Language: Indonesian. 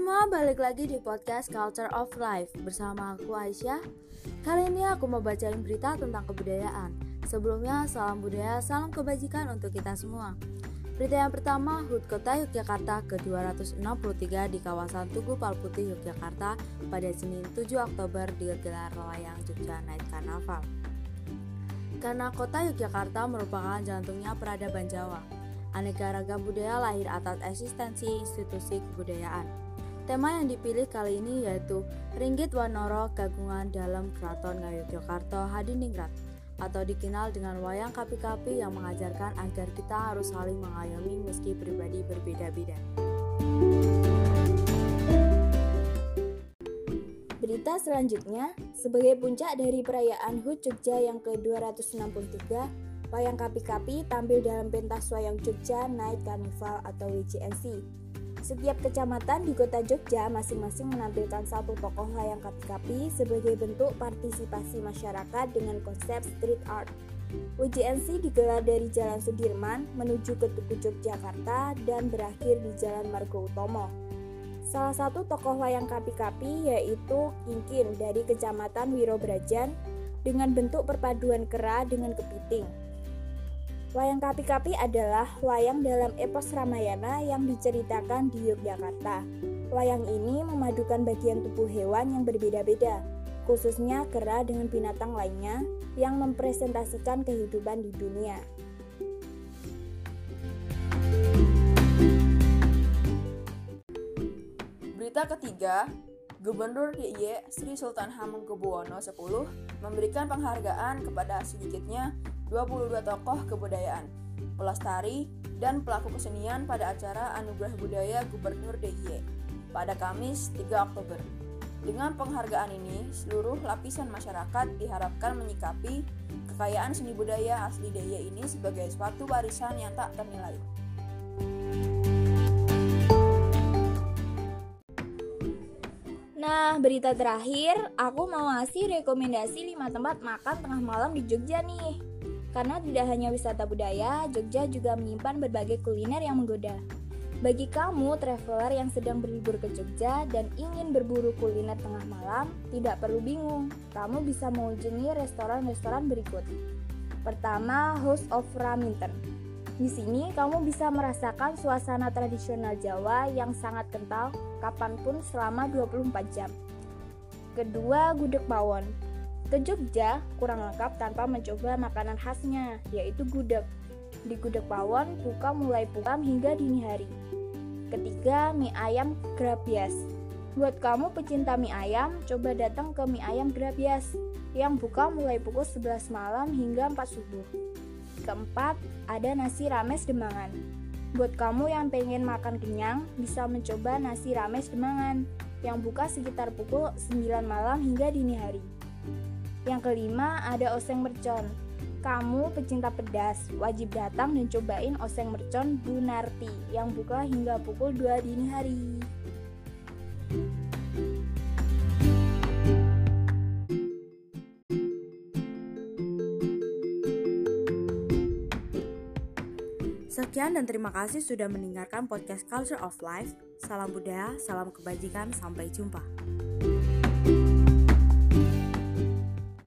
semua, balik lagi di podcast Culture of Life bersama aku Aisyah. Kali ini aku mau bacain berita tentang kebudayaan. Sebelumnya, salam budaya, salam kebajikan untuk kita semua. Berita yang pertama, HUT Kota Yogyakarta ke-263 di kawasan Tugu Palputih Yogyakarta pada Senin 7 Oktober digelar layang Jogja Night Carnival. Karena kota Yogyakarta merupakan jantungnya peradaban Jawa, aneka ragam budaya lahir atas eksistensi institusi kebudayaan. Tema yang dipilih kali ini yaitu Ringgit Wanoro Gagungan dalam Keraton Ngayogyakarta Hadiningrat atau dikenal dengan wayang kapi-kapi yang mengajarkan agar kita harus saling mengayomi meski pribadi berbeda-beda. Berita selanjutnya, sebagai puncak dari perayaan HUT Jogja yang ke-263, wayang kapi-kapi tampil dalam pentas wayang Jogja Night Carnival atau WJNC setiap kecamatan di kota Jogja masing-masing menampilkan satu tokoh layang kapi-kapi sebagai bentuk partisipasi masyarakat dengan konsep street art. UJNC digelar dari Jalan Sudirman menuju ke Tugu Yogyakarta dan berakhir di Jalan Margo Utomo. Salah satu tokoh wayang kapi-kapi yaitu Kingkin dari Kecamatan Wirobrajan dengan bentuk perpaduan kera dengan kepiting. Wayang Kapi-Kapi adalah wayang dalam epos Ramayana yang diceritakan di Yogyakarta. Wayang ini memadukan bagian tubuh hewan yang berbeda-beda, khususnya kera dengan binatang lainnya yang mempresentasikan kehidupan di dunia. Berita ketiga, Gubernur DIY Sri Sultan Hamengkubuwono X memberikan penghargaan kepada sedikitnya 22 tokoh kebudayaan, pelestari, dan pelaku kesenian pada acara Anugerah Budaya Gubernur DIY pada Kamis 3 Oktober. Dengan penghargaan ini, seluruh lapisan masyarakat diharapkan menyikapi kekayaan seni budaya asli DIY ini sebagai suatu warisan yang tak ternilai. Nah, berita terakhir, aku mau ngasih rekomendasi 5 tempat makan tengah malam di Jogja nih. Karena tidak hanya wisata budaya, Jogja juga menyimpan berbagai kuliner yang menggoda. Bagi kamu traveler yang sedang berlibur ke Jogja dan ingin berburu kuliner tengah malam, tidak perlu bingung. Kamu bisa mengunjungi restoran-restoran berikut. Pertama, House of Raminten. Di sini kamu bisa merasakan suasana tradisional Jawa yang sangat kental kapan pun selama 24 jam. Kedua, Gudeg Pawon. Ke Jogja kurang lengkap tanpa mencoba makanan khasnya, yaitu gudeg. Di Gudeg Pawon buka mulai pukam hingga dini hari. Ketiga, mie ayam Grabias. Buat kamu pecinta mie ayam, coba datang ke mie ayam Grabias yang buka mulai pukul 11 malam hingga 4 subuh. Keempat, ada nasi rames Demangan. Buat kamu yang pengen makan kenyang, bisa mencoba nasi rames Demangan yang buka sekitar pukul 9 malam hingga dini hari. Yang kelima ada oseng mercon. Kamu pecinta pedas, wajib datang dan cobain oseng mercon Bu Narti yang buka hingga pukul 2 dini hari. Sekian dan terima kasih sudah mendengarkan podcast Culture of Life. Salam budaya, salam kebajikan, sampai jumpa.